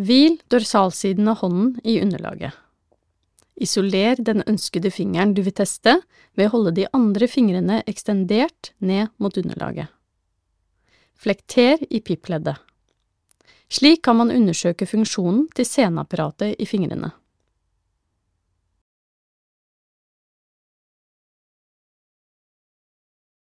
Hvil dorsalsiden av hånden i underlaget. Isoler den ønskede fingeren du vil teste ved å holde de andre fingrene ekstendert ned mot underlaget. Flekter i pippleddet. Slik kan man undersøke funksjonen til seneapparatet i fingrene.